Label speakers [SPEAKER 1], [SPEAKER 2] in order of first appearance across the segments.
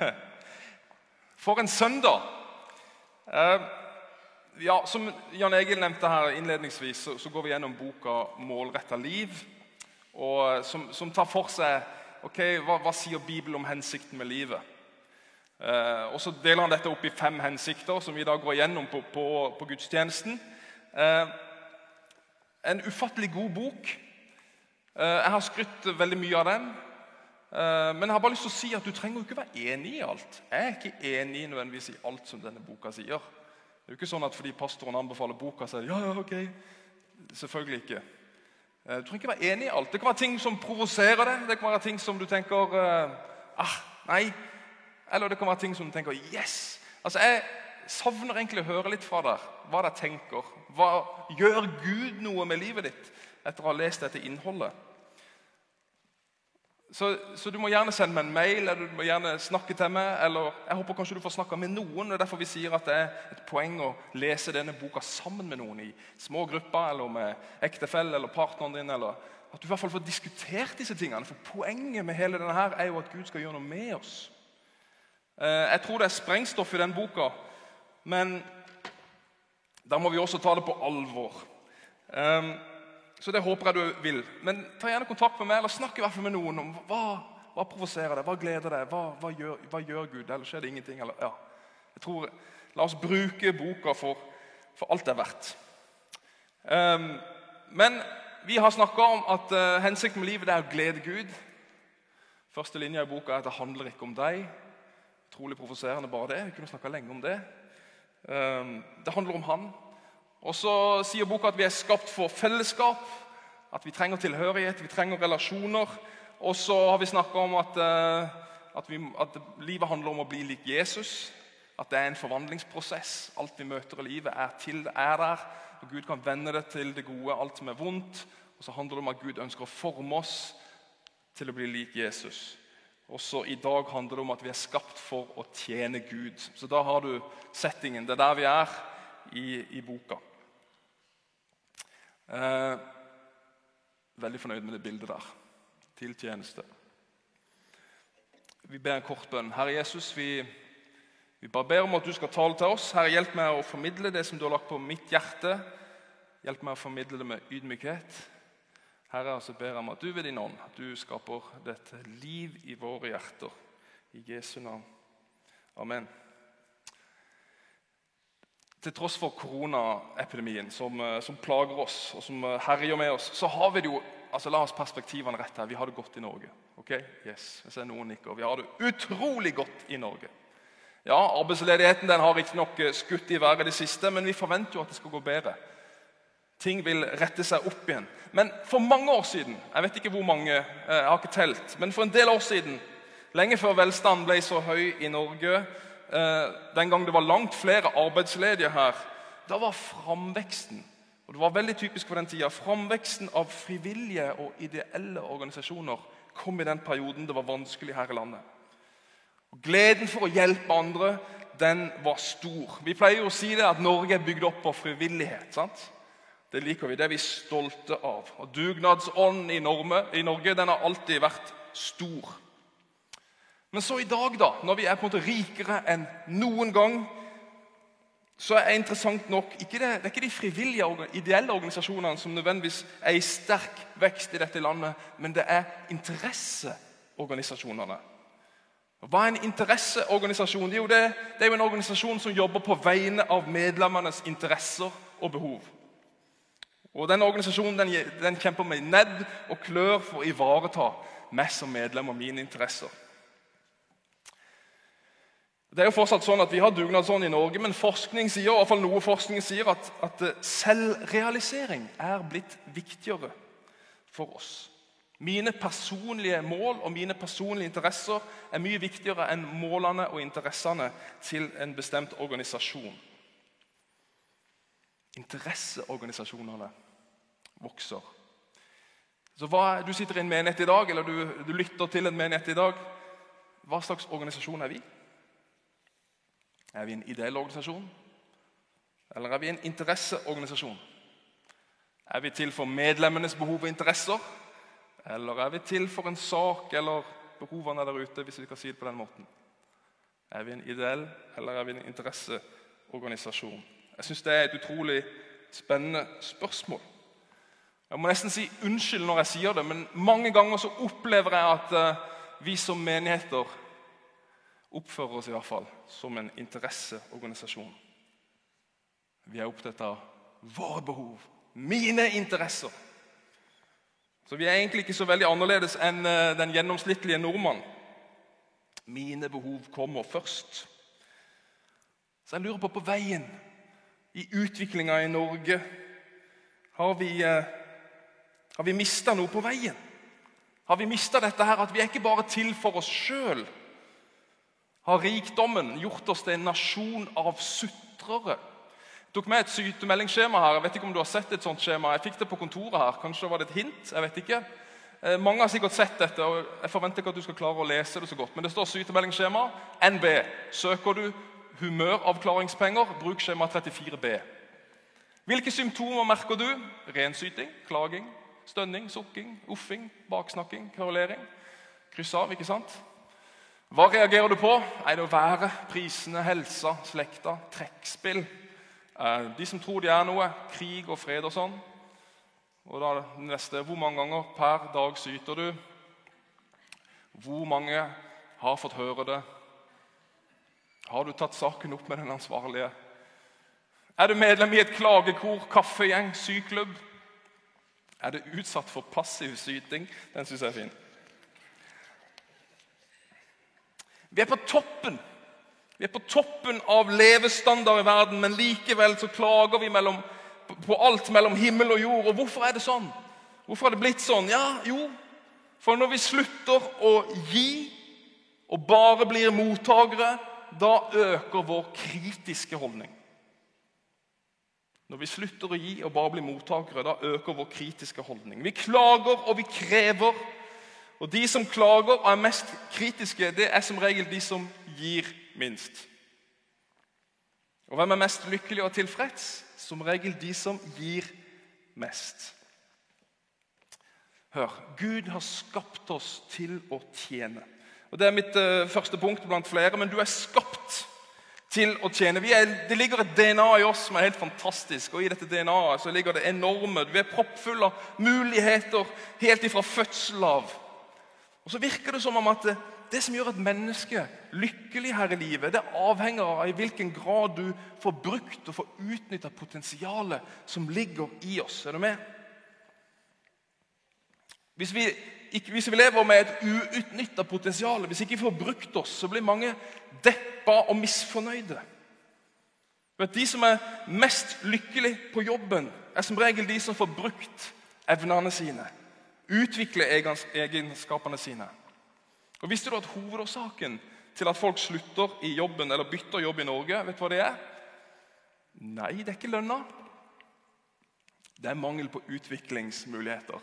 [SPEAKER 1] For en søndag! Eh, ja, Som Jan Egil nevnte her innledningsvis, så, går vi gjennom boka 'Målretta liv', og, som, som, tar for seg ok, hva, hva sier Bibelen om hensikten med livet. Eh, og Så deler han dette opp i fem hensikter, som vi da går gjennom på, på, på gudstjenesten. Eh, en ufattelig god bok. Eh, jeg har skrytt veldig mye av den. Eh, men jeg har bare lyst til å si at du trenger jo ikke være enig i alt. Jeg er ikke enig nødvendigvis i alt som denne boka sier. Det er jo ikke sånn at Fordi pastoren anbefaler boka, så er det ja, ja, ok. Selvfølgelig ikke. Eh, du trenger ikke være enig i alt. Det kan være ting som provoserer deg. Det kan være ting som du tenker ah, nei. Eller det kan være ting som du tenker yes. Altså, Jeg savner egentlig å høre litt fra deg hva dere tenker. Hva, gjør Gud noe med livet ditt etter å ha lest dette innholdet? Så, så, du må gjerne sende meg en mail eller du må gjerne snakke til meg. eller jeg håper kanskje du får snakke med noen. og Derfor vi sier at det er et poeng å lese denne boka sammen med noen i små grupper, eller med ektefelle eller partneren din. eller At du i hvert fall får diskutert disse tingene. For Poenget med hele denne her er jo at Gud skal gjøre noe med oss. Eh, jeg tror det er sprengstoff i den boka, men da må vi også ta det på alvor. Så det håper jeg du vil. Men ta gjerne kontakt med meg, eller snakk i hvert fall med noen om hva, hva provoserer deg, hva gleder deg, hva, hva, gjør, hva gjør, Gud? Eller skjer det ingenting? Eller, ja. Jeg tror, La oss bruke boka for, for alt det er verdt. Um, men vi har snakka om at uh, hensikten med livet er å glede Gud. Første linje i boka er at det handler ikke om deg. Utrolig provoserende bare det. Vi kunne snakka lenge om det. Um, det handler om Han. Og så sier boka at vi er skapt for fellesskap, at vi trenger tilhørighet, vi trenger relasjoner. Og så har vi snakka om at, eh, at, vi, at, livet handler om å bli lik Jesus. At det er en forvandlingsprosess. Alt vi møter i livet, er, til, er der. Og Gud kan vende det til det gode, alt som er vondt. Og så handler det om at Gud ønsker å forme oss til å bli lik Jesus. Også i dag handler det om at vi er skapt for å tjene Gud. Så da har du settingen. Det er der vi er i, i boka. Eh, veldig fornøyd med det bildet der. Til tjeneste. Vi ber en kort bønn. Herre Jesus, vi, vi bare ber om at du skal tale til oss. Herre, hjelp meg å formidle det som du har lagt på mitt hjerte. Hjelp meg å formidle det med ydmykhet. Herre, så ber jeg om at du ved din ånd at du skaper dette liv i våre hjerter. I Jesu navn. Amen. Til tross for koronaepidemien som, eh, som, plager oss og som eh, herjer med oss, så har vi det jo altså La oss perspektivene rett her. Vi har det godt i Norge. ok? Yes, jeg ser noen nikker. Vi har det utrolig godt i Norge. Ja, Arbeidsledigheten den har riktignok eh, skutt i været i det siste, men vi forventer jo at det skal gå bedre. Ting vil rette seg opp igjen. Men for mange år siden jeg vet ikke hvor mange, jeg har ikke telt, men for en del år siden, lenge før velstanden ble så høy i Norge den gang det var langt flere arbeidsledige her, da var framveksten og det var veldig typisk for den tida, framveksten av frivillige og ideelle organisasjoner kom i den perioden det var vanskelig her i landet. Og gleden for å hjelpe andre den var stor. Vi pleier jo å si det at Norge er bygd opp på frivillighet. sant? Det liker vi. Det er vi stolte av. Og Dugnadsånden i, i Norge den har alltid vært stor. Men så i dag, da, når vi er på en måte rikere enn noen gang, så er det interessant nok ikke det, det er ikke de frivillige, ideelle organisasjonene som nødvendigvis er i sterk vekst i dette landet, men det er interesseorganisasjonene. Hva er en interesseorganisasjon? Jo, det, det, er jo en organisasjon som jobber på vegne av medlemmenes interesser og behov. Og Denne organisasjonen den, den kjemper med nebb og klør for å ivareta meg som medlem og mine interesser. Det er jo fortsatt sånn at Vi har dugnadsånd i Norge, men forskning sier, i hvert fall noe forskning sier at, at eh, selvrealisering er blitt viktigere for oss. Mine personlige mål og mine personlige interesser er mye viktigere enn målene og interessene til en bestemt organisasjon. Interesseorganisasjonene vokser. Så hva, Du sitter i en menighet i dag, eller du, du lytter til en menighet i dag. Hva slags organisasjon er vi? Er vi en ideell organisasjon, eller er vi en interesseorganisasjon? Er vi til for medlemmenes behov og interesser, eller er vi til for en sak eller behovene der ute? hvis vi kan si det på den måten? Er vi en ideell, eller er vi en interesseorganisasjon? Jeg syns det er et utrolig spennende spørsmål. Jeg må nesten si unnskyld når jeg sier det, men mange ganger så opplever jeg at uh, vi som menigheter oppfører oss i hvert fall som en interesseorganisasjon. Vi er opptatt av våre behov, mine interesser. Så vi er egentlig ikke så veldig annerledes enn uh, den gjennomsnittlige nordmann. Mine behov kommer først. Så jeg lurer på på veien i utviklinga i Norge har vi uh, har vi mista noe på veien? Har vi mista dette her at vi er ikke bare til for oss sjøl? Har rikdommen gjort oss til en nasjon av sutrere? Jeg tok med et sytemeldingsskjema her. Jeg vet ikke om du har sett et sånt skjema. Jeg fikk det på kontoret her. Kanskje var det et hint? Jeg vet ikke. Eh, mange har sikkert sett dette, og jeg forventer ikke at du skal klare å lese det så godt. Men det står sytemeldingsskjema. NB. Søker du humøravklaringspenger, bruk skjema 34B. Hvilke symptomer merker du? Rensyting, klaging, Stønning, sukking, uffing, baksnakking, kverulering. Kryss av, ikke sant? Hva reagerer du på? Er det været, prisene, helsa, slekta, trekkspill? Eh, de som tror de er noe. Krig og fred og sånn. Og da neste Hvor mange ganger per dag syter du? Hvor mange har fått høre det? Har du tatt saken opp med den ansvarlige? Er du medlem i et klagekor, kaffegjeng, syklubb? Er du utsatt for passiv syting? Den syns jeg er fin. Vi er på toppen. Vi er på toppen av levestandard i verden, men likevel så klager vi mellom, på alt mellom himmel og jord. Og hvorfor er det sånn? Hvorfor har det blitt sånn? Ja, jo, for når vi slutter å gi og bare blir mottakere, da øker vår kritiske holdning. Når vi slutter å gi og bare blir mottakere, da øker vår kritiske holdning. Vi klager og vi krever. Og de som klager og er mest kritiske, det er som regel de som gir minst. Og hvem er mest lykkelig og tilfreds? Som regel de som gir mest. Hør, Gud har skapt oss til å tjene. Og Det er mitt uh, første punkt blant flere, men du er skapt til å tjene. Er, det ligger et DNA i oss som er helt fantastisk. og I dette DNA-et ligger det enorme Vi er proppfulle av muligheter helt ifra fødsel av. Og så virker det som om at det, som gjør et menneske lykkelig her i livet, det avhenger av i hvilken grad du får brukt og får utnytta potensialet som ligger i oss. Er du med? Hvis vi hvis vi lever med et uutnytta potensial, hvis ikke vi får brukt oss, så blir mange deppa og misfornøyde. De som er mest lykkelige på jobben, er som regel de som får brukt evnene sine. Utvikle egenskapene sine. Og Visste du at hovedårsaken til at folk slutter i jobben eller bytter jobb i Norge, vet du hva det er? Nei, det er ikke lønna. Det er mangel på utviklingsmuligheter.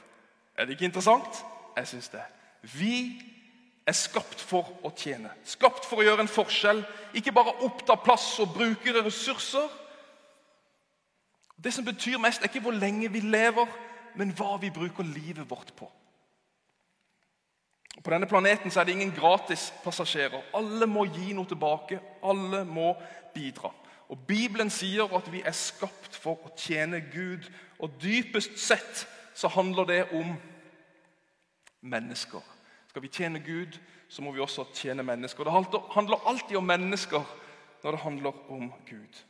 [SPEAKER 1] Er det ikke interessant? Jeg syns det. Vi er skapt for å tjene. Skapt for å gjøre en forskjell. Ikke bare oppta plass og bruke ressurser. Det som betyr mest, er ikke hvor lenge vi lever, men hva vi bruker livet vårt på. På denne planeten er det ingen gratispassasjerer. Alle må gi noe tilbake. Alle må bidra. Og Bibelen sier at vi er skapt for å tjene Gud. Og dypest sett så handler det om mennesker. Skal vi tjene Gud, så må vi også tjene mennesker. Det handler alltid om mennesker når det handler om Gud.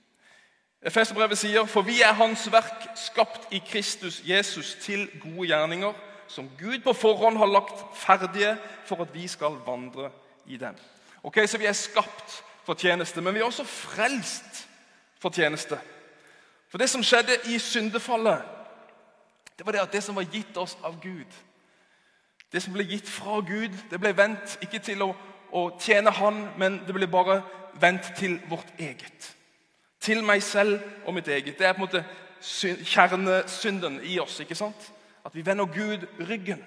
[SPEAKER 1] Efeserbrevet sier, for vi er Hans verk, skapt i Kristus Jesus til gode gjerninger, som Gud på forhånd har lagt ferdige for at vi skal vandre i dem. Ok, Så vi er skapt for tjeneste, men vi er også frelst for tjeneste. For det som skjedde i syndefallet, det var det at det som var gitt oss av Gud, det som ble gitt fra Gud, det ble vendt ikke til å, å tjene Han, men det ble bare vendt til vårt eget. Til meg selv og mitt eget. Det er på en måte kjernesynden i oss. ikke sant? At vi vender Gud ryggen.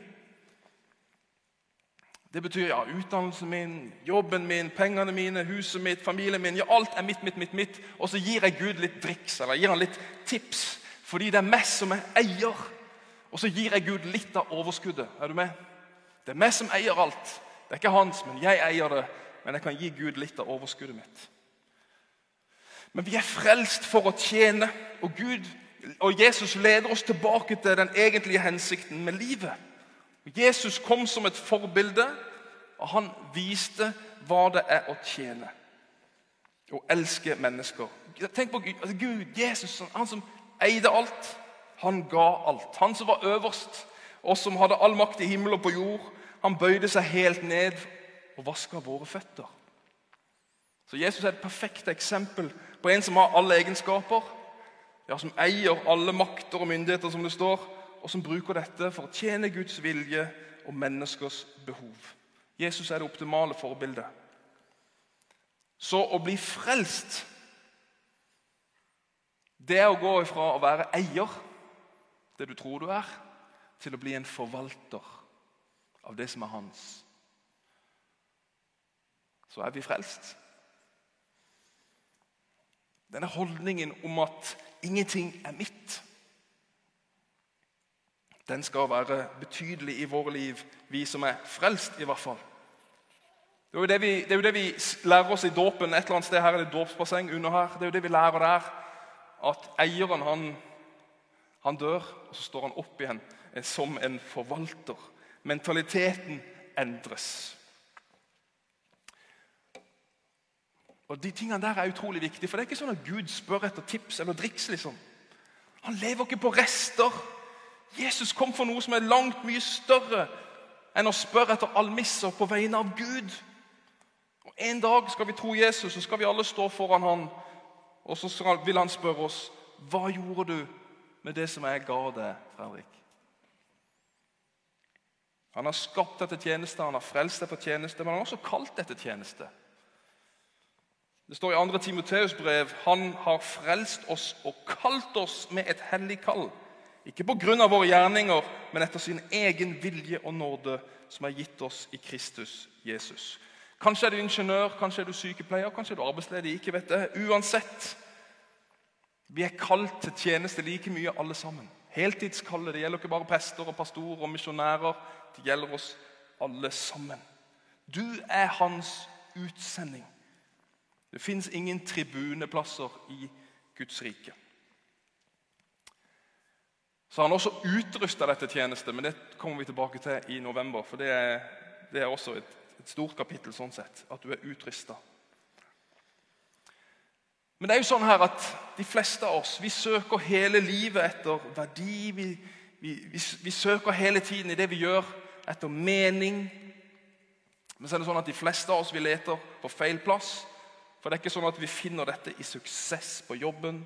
[SPEAKER 1] Det betyr ja, utdannelsen min, jobben min, pengene mine, huset mitt, familien min. ja, Alt er mitt, mitt, mitt, mitt. Og så gir jeg Gud litt driks eller gir han litt tips. Fordi det er meg som er eier. Og så gir jeg Gud litt av overskuddet. Er du med? Det er meg som eier alt. Det er ikke hans, men jeg eier det. men jeg kan gi Gud litt av overskuddet mitt. Men vi er frelst for å tjene, og Gud og Jesus leder oss tilbake til den egentlige hensikten med livet. Jesus kom som et forbilde, og han viste hva det er å tjene. Å elske mennesker. Tenk på Gud, altså Gud Jesus, han som eide alt. Han ga alt. Han som var øverst, og som hadde all makt i himmel og på jord. Han bøyde seg helt ned og vaska våre føtter. Så Jesus er et perfekt eksempel på en som har alle egenskaper, ja, som eier alle makter og myndigheter, som det står, og som bruker dette for å tjene Guds vilje og menneskers behov. Jesus er det optimale forbildet. Så å bli frelst, det er å gå ifra å være eier, det du tror du er, til å bli en forvalter av det som er hans. Så er vi frelst. Denne holdningen om at ingenting er mitt, den skal være betydelig i våre liv, vi som er frelst, i hvert fall. Det er, jo det, vi, det jo det vi lærer oss i dåpen. Et eller annet sted her er det dåpsbasseng under her. Det er jo det vi lærer der. At eieren han, han dør, og så står han opp igjen som en forvalter. Mentaliteten endres. Og De tingene der er utrolig viktige, for det er ikke sånn at Gud spør etter tips eller driks. liksom. Han lever ikke på rester. Jesus kom for noe som er langt mye større enn å spørre etter almisser på vegne av Gud. Og En dag skal vi tro Jesus, så skal vi alle stå foran han, og så vil han spørre oss hva gjorde du med det som jeg ga deg, Fredrik? Han har skapt deg til tjeneste, han har frelst deg for tjeneste, men han har også kalt deg til tjeneste. Det står i 2. Timoteus brev han har frelst oss og kalt oss med et hellig kall. Ikke pga. våre gjerninger, men etter sin egen vilje og nåde, som er gitt oss i Kristus Jesus. Kanskje er du ingeniør, kanskje er du sykepleier, kanskje er du arbeidsledig. ikke vet det. Uansett. Vi er kalt til tjeneste like mye, alle sammen. Heltidskallet. Det gjelder ikke bare prester og pastorer og misjonærer. Det gjelder oss alle sammen. Du er hans utsending. Det fins ingen tribuneplasser i Guds rike. Så han også utrusta dette tjenestet, men det kommer vi tilbake til i november. For det er, det er også et, et, stort kapittel sånn sett, at du er utrusta. Men det er jo sånn her at de fleste av oss vi søker hele livet etter verdi. Vi, vi, vi, vi søker hele tiden i det vi gjør, etter mening. Men så er det sånn at de fleste av oss vi leter på feil plass. For det er ikke sånn at vi finner dette i suksess på jobben.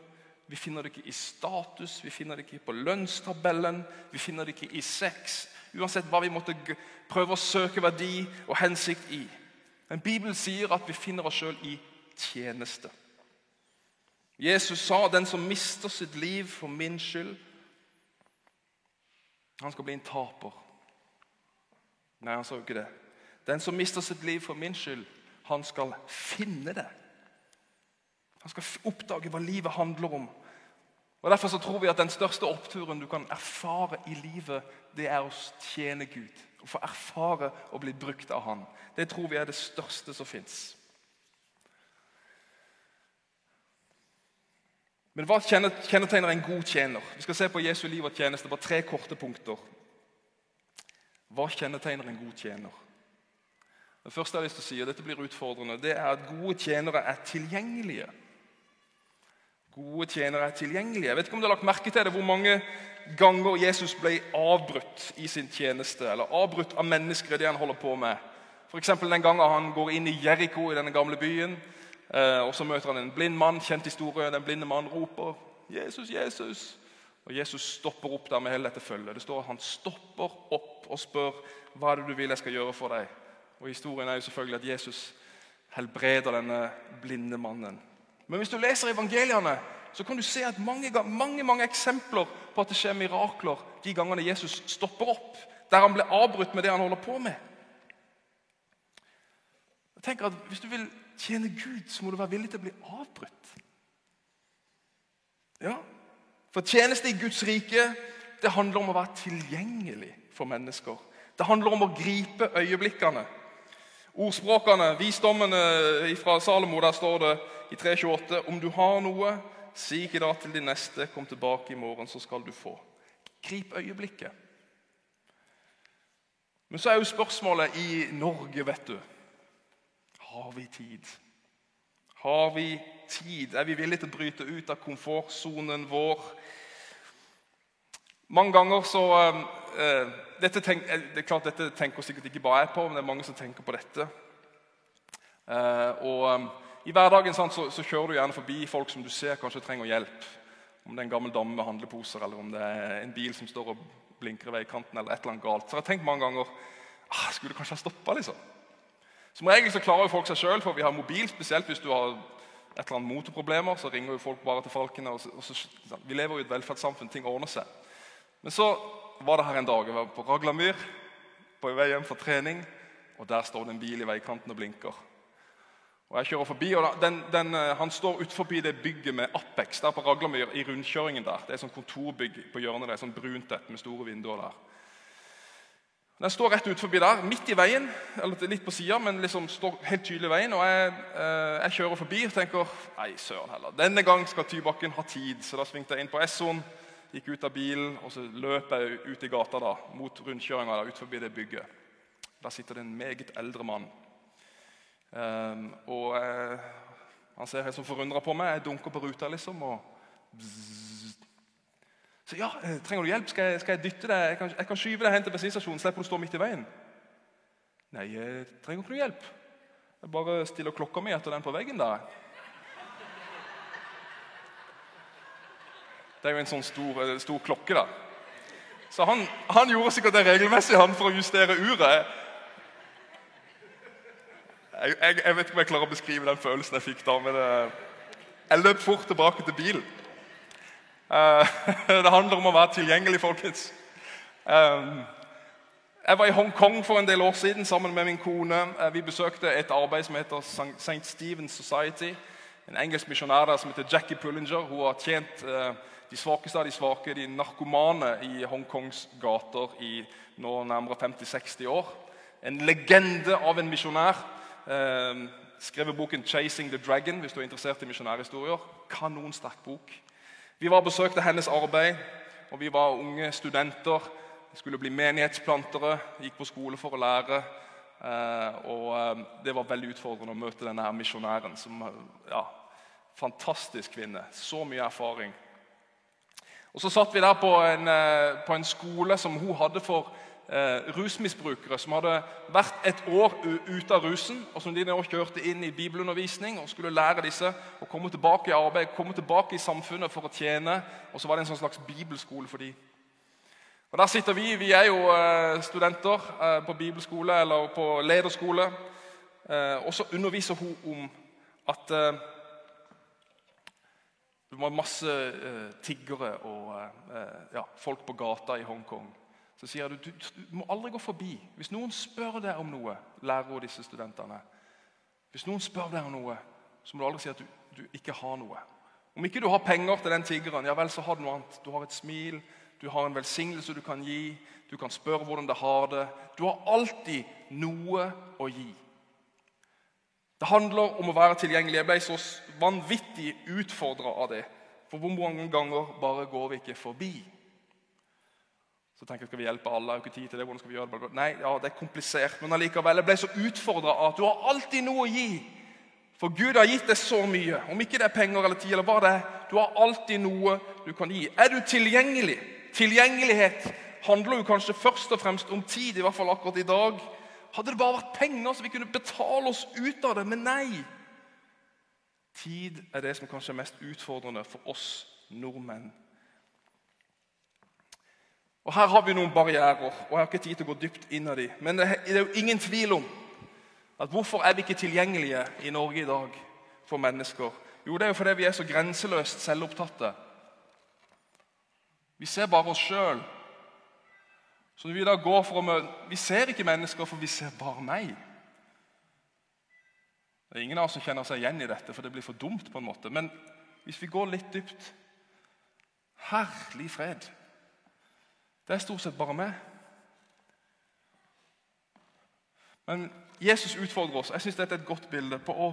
[SPEAKER 1] Vi finner det ikke i status, vi finner det ikke på lønnstabellen, vi finner det ikke i sex. Uansett hva vi måtte prøve å søke verdi og hensikt i. Men Bibelen sier at vi finner oss sjøl i tjeneste. Jesus sa 'den som mister sitt liv for min skyld', han skal bli en taper. Nei, han sa jo ikke det. Den som mister sitt liv for min skyld, han skal finne det. Han skal oppdage hva livet handler om. Og Derfor så tror vi at den største oppturen du kan erfare i livet, det er å tjene Gud. Å få erfare å bli brukt av Han. Det tror vi er det største som fins. Men hva kjennetegner en god tjener? Vi skal se på Jesu liv og tjeneste Bare tre korte punkter. Hva kjennetegner en god tjener? Det første jeg har lyst til å si, og dette blir utfordrende, det er at gode tjenere er tilgjengelige. Gode tjenere er tilgjengelige. Jeg vet ikke om du har lagt merke til det, hvor mange ganger Jesus ble avbrutt i sin tjeneste, eller avbrutt av mennesker i det han holder på med. F.eks. den gangen han går inn i Jeriko, i denne gamle byen. Eh, og Så møter han en blind mann. Kjent historie. Den blinde mannen roper 'Jesus, Jesus'. Og Jesus stopper opp der med hele dette følget. Det står at Han stopper opp og spør 'Hva er det du vil jeg skal gjøre for deg?' Og Historien er jo selvfølgelig at Jesus helbreder denne blinde mannen. Men hvis du leser evangeliene, så kan du se at mange, mange, mange eksempler på at det skjer mirakler de gangene Jesus stopper opp, der han blir avbrutt med det han holder på med. Jeg tenker at Hvis du vil tjene Gud, så må du være villig til å bli avbrutt. Ja, For tjeneste i Guds rike det handler om å være tilgjengelig for mennesker. Det handler om å gripe øyeblikkene. Ordspråkene, visdommene fra Salomo, der står det i 328 om du har noe, si ikke da til din neste, kom tilbake i morgen, så skal du få. Grip øyeblikket. Men så er jo spørsmålet i Norge, vet du Har vi tid? Har vi tid? Er vi villige til å bryte ut av komfortsonen vår? Mange ganger så uh, dette tenk, eh, det er klart Dette tenker sikkert ikke bare jeg på, men det er mange som tenker på dette. Uh, og um, I hverdagen sant, så, så, kjører du gjerne forbi folk som du ser kanskje trenger hjelp. Om det er en gammel dame med handleposer, eller om det er en bil som står og blinker i veikanten. eller et eller annet galt. Så jeg har tenkt mange ganger ah, skulle kanskje ha stoppa. Liksom. Som regel så klarer jo folk seg sjøl, for vi har mobil. Spesielt hvis du har et eller annet motorproblemer, så ringer jo folk bare til falkene. Og så, og så, vi lever jo i et velferdssamfunn. Ting ordner seg. Men så var det her en dag. Jeg var på Raglamyr på vei hjem fra trening. Og der står det en bil i veikanten og blinker. Og jeg kjører forbi, og den, den, eh, Han står utenfor det bygget med Apex der på Raglamyr. i rundkjøringen der. Det er sånn kontorbygg på hjørnet. det er sånn brunt et med store vinduer der. Den står rett ut forbi der, midt i veien, eller litt på sida, men liksom står helt tydelig i veien. og jeg, eh, jeg, kjører forbi og tenker nei, søren heller. Denne gang skal Tybakken ha tid. Så da svingte jeg inn på Essoen, gikk ut av bilen og så løp jeg ut i gata da, mot rundkjøringa ut forbi det bygget. Der sitter det en meget eldre mann. Um, og eh, Han ser helt sånn forundra på meg. Jeg dunker på ruta, liksom. og så ja, eh, trenger du hjelp? Skal jeg, skal jeg dytte deg? Jeg kan, jeg kan, skyve deg hen til bensinstasjonen. Slipper du å stå midt i veien. Nei, jeg trenger ikke noe hjelp. Jeg bare stiller klokka mi etter den på veggen der. Det er jo en sånn stor, eh, stor klokke, da. Så han, han, gjorde sikkert det regelmessig han for å justere uret. Jeg, jeg, jeg, vet ikke om jeg klarer å beskrive den følelsen jeg fikk da. men eh, Jeg løp fort tilbake til bilen. Eh, det handler om å være tilgjengelig, folkens. Eh, jeg var i Hongkong for en del år siden sammen med min kone. Eh, vi besøkte et arbeid som heter St. Stephen's Society. En engelsk misjonær der som heter Jackie Pullinger. Hun har tjent de svakeste av de svake, de narkomane, i Hongkongs gater i nå nærmere 50-60 år. En legende av en misjonær. Skrevet boken 'Chasing the Dragon' hvis du er interessert i misjonærhistorier. Kanonsterk bok. Vi var og besøkte hennes arbeid, og vi var unge studenter. Vi skulle bli menighetsplantere, gikk på skole for å lære. Eh, og eh, Det var veldig utfordrende å møte denne misjonæren. som ja, Fantastisk kvinne. Så mye erfaring. Og Så satt vi der på en, eh, på en skole som hun hadde for eh, rusmisbrukere som hadde vært et år ute av rusen, og som de nå kjørte inn i bibelundervisning og skulle lære disse å komme tilbake i arbeid, komme tilbake i samfunnet for å tjene. Og så var det en sånn slags bibelskole for dem. Og Der sitter vi. Vi er jo eh, studenter eh, på bibelskole eller på lederskole. Eh, og så underviser hun om at eh, det var masse eh, tiggere og ja, folk på gata i Hongkong så sier du, du du må aldri gå forbi. Hvis noen spør deg om noe, lærer disse studentene, hvis noen spør deg om noe, så må du aldri si at du, du ikke har noe. Om ikke du har penger til den tiggeren, ja vel, så har du noe annet. Du har et smil, du har en velsignelse du kan gi, du kan spørre hvordan det har det. Du har alltid noe å gi. Det handler om å være tilgjengelig. Jeg ble så vanvittig utfordra av det. For hvor mange ganger bare går vi ikke forbi? Så tenker jeg, Skal vi hjelpe alle? Har ikke tid til det. hvordan skal vi gjøre det? Nei, ja, det er komplisert, men allikevel. Jeg ble så utfordra at du har alltid noe å gi. For Gud har gitt deg så mye. Om ikke det er penger eller tid, eller hva det er, du har alltid noe du kan gi. Er du tilgjengelig? Tilgjengelighet handler jo kanskje først og fremst om tid, i hvert fall akkurat i dag. Hadde det bare vært penger, så vi kunne betale oss ut av det. Men nei. Tid er det som kanskje er mest utfordrende for oss nordmenn. Og Her har vi noen barrierer, og jeg har ikke tid til å gå dypt inn i dem. Men det er jo ingen tvil om at hvorfor er vi ikke tilgjengelige i Norge i dag for mennesker? Jo, det er jo fordi vi er så grenseløst selvopptatte. Vi ser bare oss sjøl. Så vi da går for å møte Vi ser ikke mennesker, for vi ser bare meg. Det er ingen av oss som kjenner seg igjen i dette, for det blir for dumt. på en måte. Men hvis vi går litt dypt Herlig fred. Det er stort sett bare meg. Men Jesus utfordrer oss. Jeg synes dette er et godt bilde på å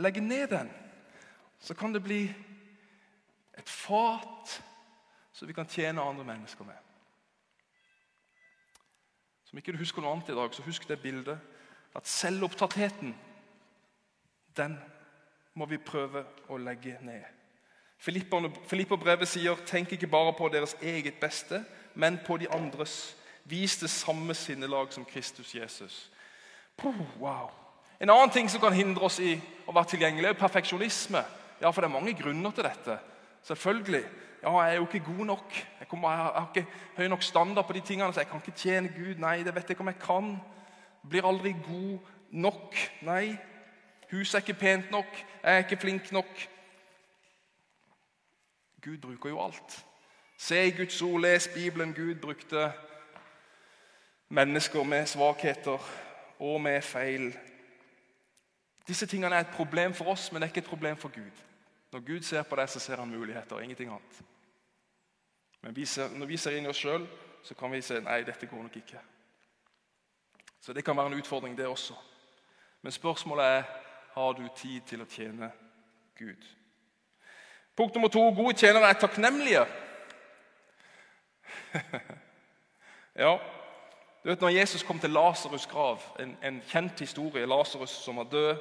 [SPEAKER 1] legge ned den. Så kan det bli et fat som vi kan tjene andre mennesker med. Som ikke du husker noe annet i dag, så husk det bildet. At selvopptattheten, den må vi prøve å legge ned. Filipperbrevet sier 'tenk ikke bare på deres eget beste', men på de andres. Vis det samme sinnelag som Kristus Jesus. Wow. En annen ting som kan hindre oss i å være tilgjengelig, er perfeksjonisme. Ja, for det er mange grunner til dette. Selvfølgelig. Ja, jeg er jo ikke god nok. Jeg, kommer, jeg, har, ikke høy nok standard på de tingene, så jeg kan ikke tjene Gud. Nei, det vet jeg ikke om jeg kan. Blir aldri god nok. Nei. Huset er ikke pent nok. Jeg er ikke flink nok. Gud bruker jo alt. Se i Guds ord, les Bibelen. Gud brukte mennesker med svakheter og med feil. Disse tingene er et problem for oss, men det er ikke et problem for Gud. Når Gud ser på deg, så ser han muligheter, ingenting annet. Men vi ser, når vi ser inn i oss sjøl, så kan vi se nei, dette går nok ikke. Så det kan være en utfordring, det også. Men spørsmålet er har du tid til å tjene Gud. Punkt nummer to gode tjenere er takknemlige. ja, du vet når Jesus kom til Lasarus' grav, en, en, kjent historie Lasarus som var død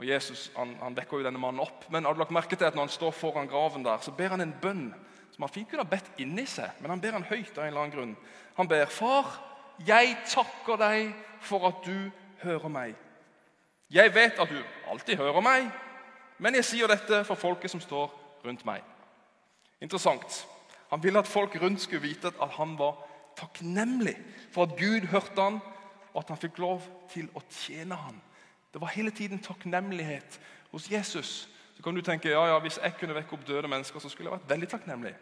[SPEAKER 1] og Jesus han, han vekker jo denne mannen opp. Men har du lagt merke til at når han står foran graven der, så ber han en bønn som han fint kunne ha bedt inni seg, men han ber han høyt av en eller annen grunn. Han ber, 'Far, jeg takker deg for at du hører meg.' 'Jeg vet at du alltid hører meg, men jeg sier dette for folket som står rundt meg.' Interessant. Han ville at folk rundt skulle vite at han var takknemlig for at Gud hørte han, og at han fikk lov til å tjene han. Det var hele tiden takknemlighet hos Jesus. Så kan du tenke ja, ja, hvis jeg kunne vekke opp døde mennesker, så skulle jeg vært veldig takknemlig.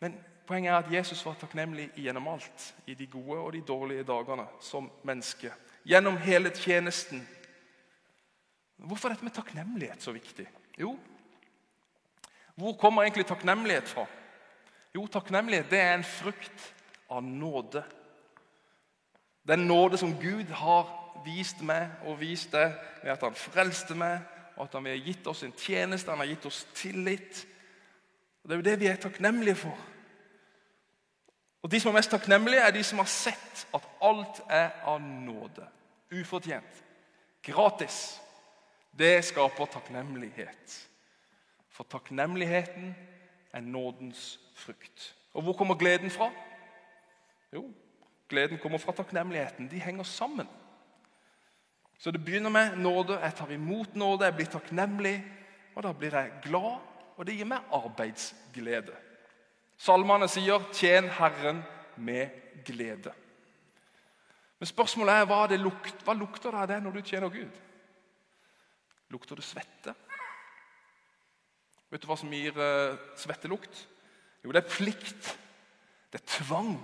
[SPEAKER 1] Men poenget er at Jesus var takknemlig gjennom alt. I de gode og de dårlige dagene som menneske. Gjennom hele tjenesten. Hvorfor er dette med takknemlighet så viktig? Jo, hvor kommer egentlig takknemlighet fra? Jo, takknemlighet det er en frukt av nåde. Den nåde som Gud har vist meg og vist deg ved at han frelste meg, og at han har gitt oss en tjeneste, han har gitt oss tillit. Og Det er jo det vi er takknemlige for. Og De som er mest takknemlige, er de som har sett at alt er av nåde. Ufortjent. Gratis. Det skaper takknemlighet. For takknemligheten er nådens frukt. Og hvor kommer gleden fra? Jo, gleden kommer fra takknemligheten. De henger sammen. Så det begynner med nåde. Jeg tar imot nåde, jeg blir takknemlig. Og da blir jeg glad, og det gir meg arbeidsglede. Salmene sier 'Tjen Herren med glede'. Men spørsmålet er hva, det lukt, hva lukter det av det når du tjener Gud? Lukter det svette? Vet du hva som gir uh, svettelukt? Jo, det er plikt. Det er tvang.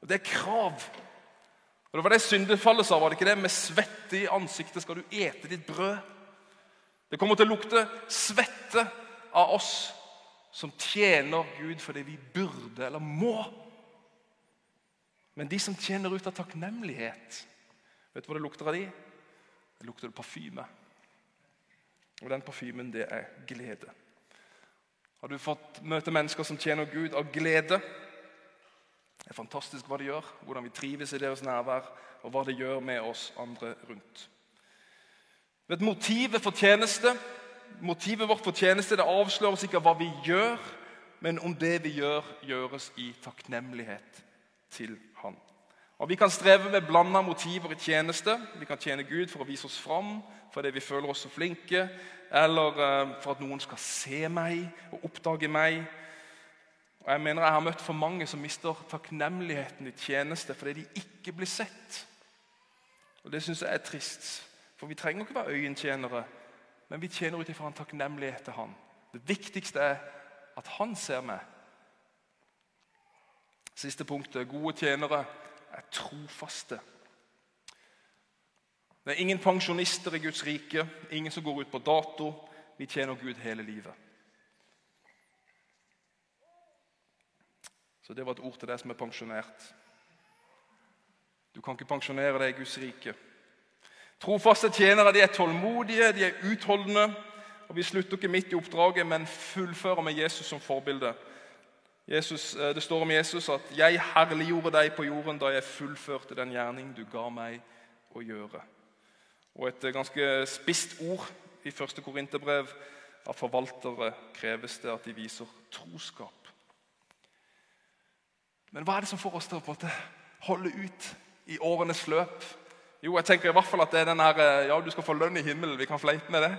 [SPEAKER 1] Og det er krav. Og Det var det syndefallet sa. var det ikke det? Med svette i ansiktet skal du ete ditt brød. Det kommer til å lukte svette av oss som tjener Gud fordi vi burde eller må. Men de som tjener ut av takknemlighet, vet du hva det lukter av de? Det lukter parfyme. Og den parfymen, det er glede. Har du fått møte mennesker som tjener Gud av glede? Det er fantastisk hva det gjør, hvordan vi trives i deres nærvær, og hva det gjør med oss andre rundt. Vet, motivet for tjeneste Motivet vårt for tjeneste det oss ikke av hva vi gjør, men om det vi gjør, gjøres i takknemlighet til Han. Og Vi kan streve med blanda motiver i tjeneste. Vi kan tjene Gud for å vise oss fram fordi vi føler oss så flinke, eller eh, for at noen skal se meg og oppdage meg. Og Jeg mener jeg har møtt for mange som mister takknemligheten i tjeneste fordi de ikke blir sett. Og Det syns jeg er trist. For vi trenger ikke være øyentjenere, men vi tjener ut ifra en takknemlighet til Han. Det viktigste er at Han ser meg. Siste punktet. Gode tjenere er trofaste. Det er ingen pensjonister i Guds rike, ingen som går ut på dato. Vi tjener Gud hele livet. Så det var et ord til deg som er pensjonert. Du kan ikke pensjonere deg i Guds rike. Trofaste tjenere de er tålmodige, de er utholdende. Og Vi slutter ikke midt i oppdraget, men fullfører med Jesus som forbilde. Jesus, eh, det står om Jesus at 'Jeg herliggjorde deg på jorden da jeg fullførte den gjerning du ga meg å gjøre'. Og Et eh, ganske spisst ord i første Korinterbrev av forvaltere kreves det at de viser troskap. Men hva er det som får oss til å holde ut i årenes løp? Jo, jeg tenker i hvert fall at det er den her, eh, ja, du skal få lønn i himmelen. Vi kan fleipe med det.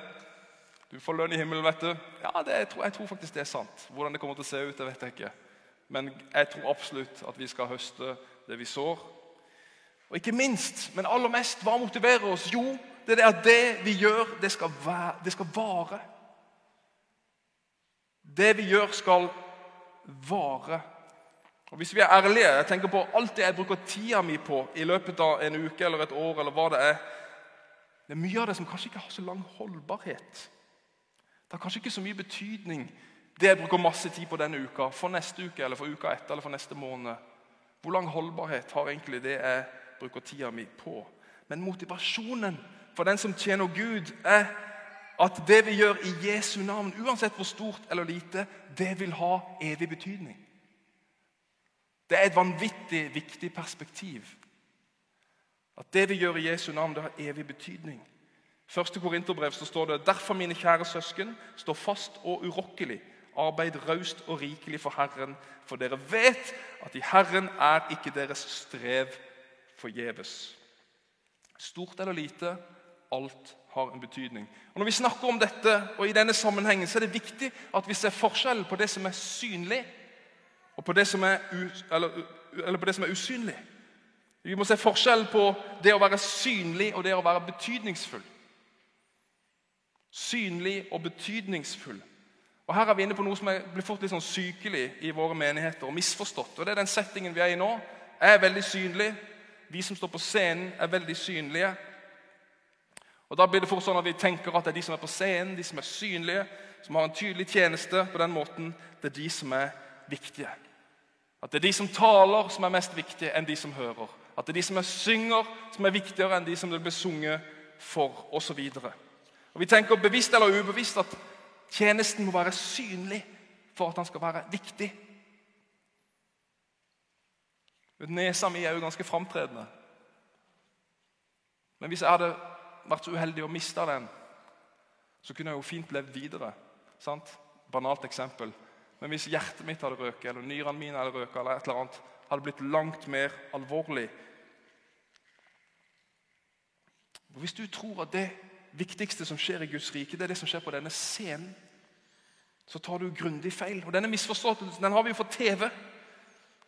[SPEAKER 1] Du får lønn i himmelen, vet du. Ja, det, jeg, tror, jeg, tror, faktisk det er sant. Hvordan det kommer til å se ut, det vet jeg ikke. Men jeg tror absolutt at vi skal høste det vi sår. Og ikke minst, men aller mest, hva motiverer oss? Jo, det er at det vi gjør, det skal, være, det skal vare. Det vi gjør, skal vare. Og Hvis vi er ærlige jeg tenker på alt det jeg bruker tida mi på i løpet av en uke eller et år, eller hva det er Det er mye av det som kanskje ikke har så lang holdbarhet. Det har kanskje ikke så mye betydning det jeg bruker masse tid på denne uka, for neste uke eller for uka etter eller for neste måned. Hvor lang holdbarhet har egentlig det jeg bruker tida mi på? Men motivasjonen for den som tjener Gud, er at det vi gjør i Jesu navn, uansett hvor stort eller lite, det vil ha evig betydning. Det er et vanvittig viktig perspektiv. At det vi gjør i Jesu navn, det har evig betydning. Første Korinterbrev så står det derfor, mine kjære søsken, stå fast og urokkelig. Arbeid raust og rikelig for Herren, for dere vet at i Herren er ikke deres strev forgjeves. Stort eller lite, alt har en betydning. Og Når vi snakker om dette, og i denne sammenhengen, så er det viktig at vi ser forskjellen på det som er synlig, og på det som er, eller, eller på det som er usynlig. Vi må se forskjell på det å være synlig og det å være betydningsfull. Synlig og betydningsfull. Og Her er vi inne på noe som blir fort litt sånn sykelig i våre menigheter og misforstått. Og det er den settingen vi er i nå. Jeg er veldig synlig. Vi som står på scenen, er veldig synlige. Og Da blir det fort sånn at vi tenker at det er de som er på scenen, de som er synlige, som har en tydelig tjeneste på den måten, det er de som er viktige. At det er de som taler, som er mest viktige enn de som hører. At det er de som er synger, som er viktigere enn de som det blir sunget for, osv. Vi tenker bevisst eller ubevisst at tjenesten må være synlig for at den skal være viktig. Nesa mi er jo ganske framtredende. Men hvis jeg hadde vært så uheldig å miste den, så kunne jeg jo fint levd videre. Sant? Banalt eksempel. Men hvis hjertet mitt hadde røket, eller nyrene mine hadde røket, eller et eller annet, hadde blitt langt mer alvorlig. Hvis du tror at det viktigste som skjer i Guds rike, det er det som skjer på denne scenen, så tar du grundig feil. Og Denne misforståelsen den har vi jo for TV.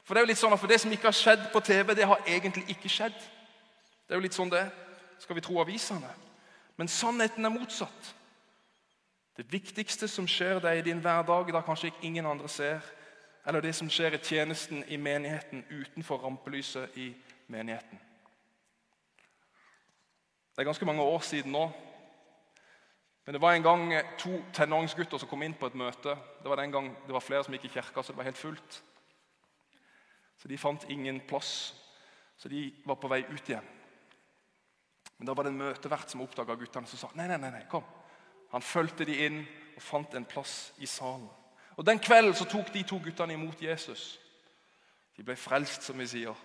[SPEAKER 1] For det er jo litt sånn at for det som ikke har skjedd på TV, det har egentlig ikke skjedd. Det er jo litt sånn det skal vi tro avisene. Men sannheten er motsatt. Det viktigste som skjer deg i din hverdag, da kanskje ikke ingen andre ser, eller det som skjer i tjenesten i menigheten utenfor rampelyset i menigheten. Det er ganske mange år siden nå. Men det var en gang to tenåringsgutter som kom inn på et møte. Det var den gang det var flere som gikk i kirka, så det var helt fullt. Så De fant ingen plass, så de var på vei ut igjen. Men Da var det en møtevert som oppdaga guttene, som sa nei, nei, nei, kom. Han fulgte de inn og fant en plass i salen. Og Den kvelden så tok de to guttene imot Jesus. De ble frelst, som vi sier.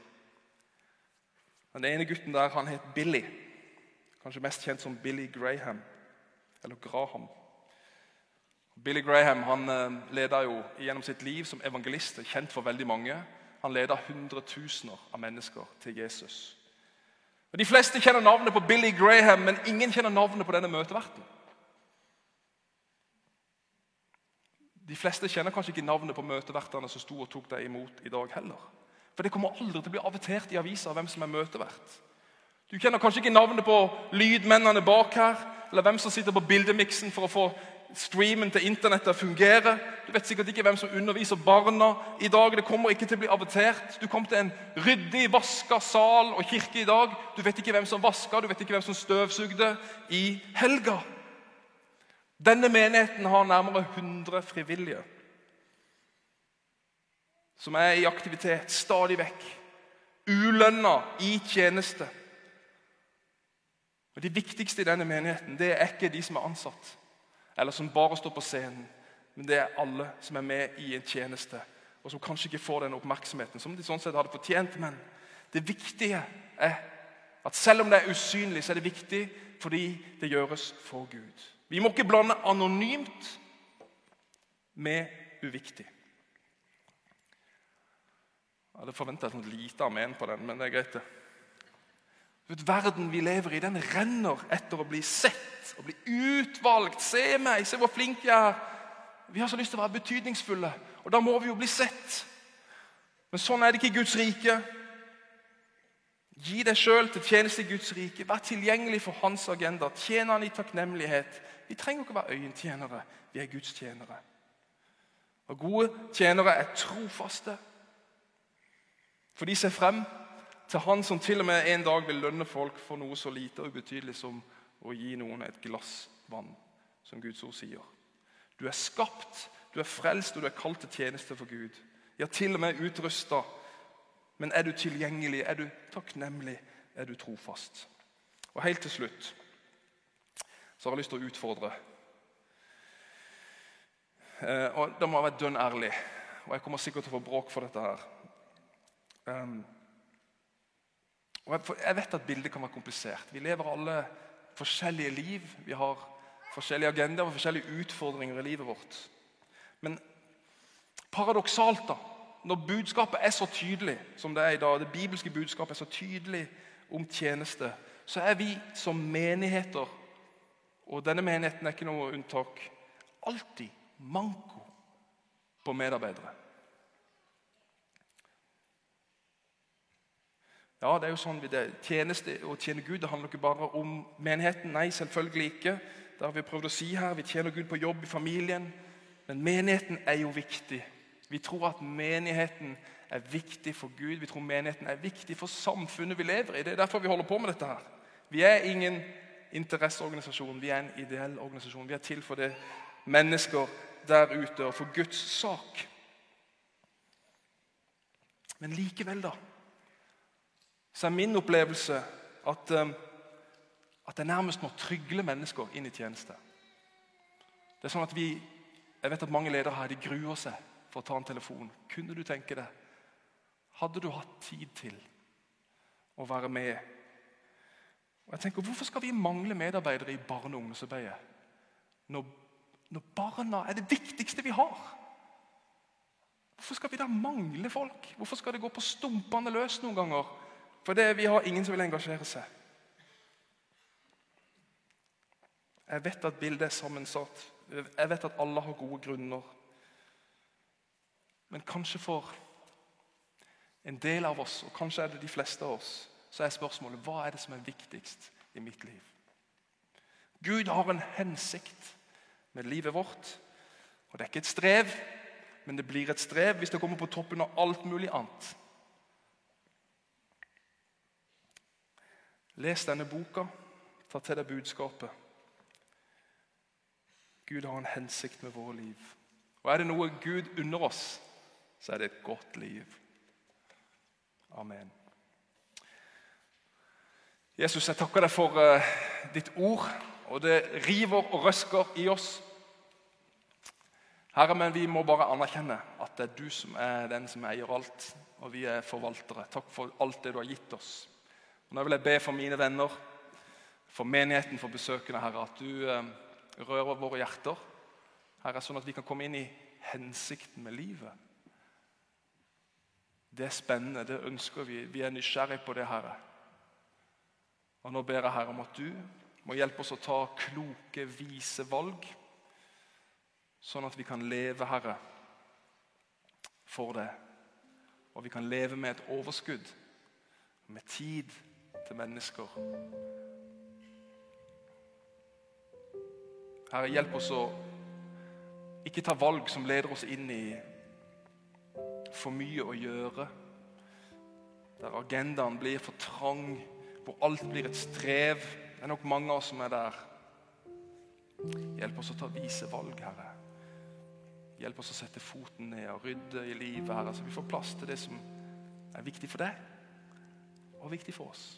[SPEAKER 1] Den ene gutten der han het Billy. Kanskje mest kjent som Billy Graham. Eller Graham. Billy Graham han eh, leda jo gjennom sitt liv som evangelist, kjent for veldig mange. Han leda hundretusener av mennesker til Jesus. Og De fleste kjenner navnet på Billy Graham, men ingen kjenner navnet på denne møteverten. De fleste kjenner kanskje ikke navnet på møtevertene som sto og tok deg imot i dag heller. For det kommer aldri til å bli avertert i avisa hvem som er møtevert. Du kjenner kanskje ikke navnet på lydmennene bak her, eller hvem som sitter på bildemiksen for å få streamen til internett til å fungere. Du vet sikkert ikke hvem som underviser barna i dag. Det kommer ikke til å bli avertert. Du kom til en ryddig, vaska sal og kirke i dag. Du vet ikke hvem som vaska, du vet ikke hvem som støvsugde i helga. Denne menigheten har nærmere 100 frivillige som er i aktivitet stadig vekk. Ulønna i tjeneste. Og De viktigste i denne menigheten det er ikke de som er ansatt, eller som bare står på scenen, men det er alle som er med i en tjeneste, og som kanskje ikke får den oppmerksomheten som de sånn sett hadde fortjent. Men det viktige er at selv om det er usynlig, så er det viktig fordi det gjøres for Gud. Vi må ikke blande anonymt med uviktig. Jeg hadde forventa et lite amen på den, men det er greit. det. Vet, verden vi lever i, den renner etter å bli sett og bli utvalgt. Se meg, se hvor flink jeg er. Vi har så lyst til å være betydningsfulle, og da må vi jo bli sett. Men sånn er det ikke i Guds rike. Gi deg sjøl til tjeneste i Guds rike. Vær tilgjengelig for hans agenda. Tjen han i takknemlighet. Vi trenger ikke å være øyentjenere. Vi er Guds tjenere. Og Gode tjenere er trofaste. For de ser frem til Han som til og med en dag vil lønne folk for noe så lite og ubetydelig som å gi noen et glass vann, som Guds ord sier. Du er skapt, du er frelst, og du er kalt til tjeneste for Gud. Ja, til og med utrusta. Men er du tilgjengelig, er du takknemlig, er du trofast? Og Helt til slutt så har jeg lyst til å utfordre. Eh, og Da må jeg være dønn ærlig, og jeg kommer sikkert til å få bråk for dette her. Um, og jeg, vet at bildet kan være komplisert. Vi lever alle forskjellige liv. Vi har forskjellige agendaer og forskjellige utfordringer i livet vårt. Men paradoksalt, da, når budskapet er så tydelig som det er i dag, det bibelske budskapet er så tydelig om tjeneste, så er vi som menigheter, og denne menigheten er ikke noe unntak, alltid manko på medarbeidere. Ja, det er jo sånn det Tjeneste å tjene Gud det handler ikke bare om menigheten. Nei, selvfølgelig ikke. Det har vi prøvd å si her. Vi tjener Gud på jobb, i familien. Men menigheten er jo viktig. Vi tror at menigheten er viktig for Gud. Vi tror menigheten er viktig for samfunnet vi lever i. Det er derfor vi holder på med dette. her. Vi er ingen interesseorganisasjon. Vi er en ideell organisasjon. Vi er til for det mennesker der ute og for Guds sak. Men likevel, da så er min opplevelse at, um, at jeg nærmest må trygle mennesker inn i tjeneste. Det er sånn at vi, Jeg vet at mange ledere her de gruer seg for å ta en telefon. Kunne du tenke det? Hadde du hatt tid til å være med? Og jeg tenker, Hvorfor skal vi mangle medarbeidere i barne- og ungdomsarbeidet? Når, når barna er det viktigste vi har? Hvorfor skal vi da mangle folk? Hvorfor skal det gå på stumpene løs noen ganger? For det, vi har ingen som vil engasjere seg. Jeg vet at bildet er sammensatt. Jeg vet at alle har gode grunner. Men kanskje for en del av oss, og kanskje er det de fleste av oss, så er spørsmålet hva er det som er viktigst i mitt liv. Gud har en hensikt med livet vårt. Og Det er ikke et strev, men det blir et strev hvis det kommer på toppen av alt mulig annet. Les denne boka. Ta til deg budskapet. Gud har en hensikt med våre liv. Og Er det noe Gud unner oss, så er det et godt liv. Amen. Jesus, jeg takker deg for uh, ditt ord, og det river og røsker i oss. Herre, men vi må bare anerkjenne at det er du som er den som eier alt, og vi er forvaltere. Takk for alt det du har gitt oss. Og Nå vil jeg be for mine venner, for menigheten, for besøkende, Herre, at du eh, rører våre hjerter. Herre, sånn at vi kan komme inn i hensikten med livet. Det er spennende, det ønsker vi. Vi er nysgjerrige på det, Herre. Og Nå ber jeg Herre om at du må hjelpe oss å ta kloke, vise valg, sånn at vi kan leve, Herre, for det. Og vi kan leve med et overskudd, med tid til mennesker. Herre, hjelp oss å ikke ta valg som leder oss inn i for mye å gjøre. Der agendaen blir for trang, hvor alt blir et strev. Det er nok mange av oss som er der. Hjelp oss å ta vise valg, Herre. Hjelp oss å sette foten ned og rydde i livet, Herre, så vi får plass til det som er viktig for deg og viktig for oss.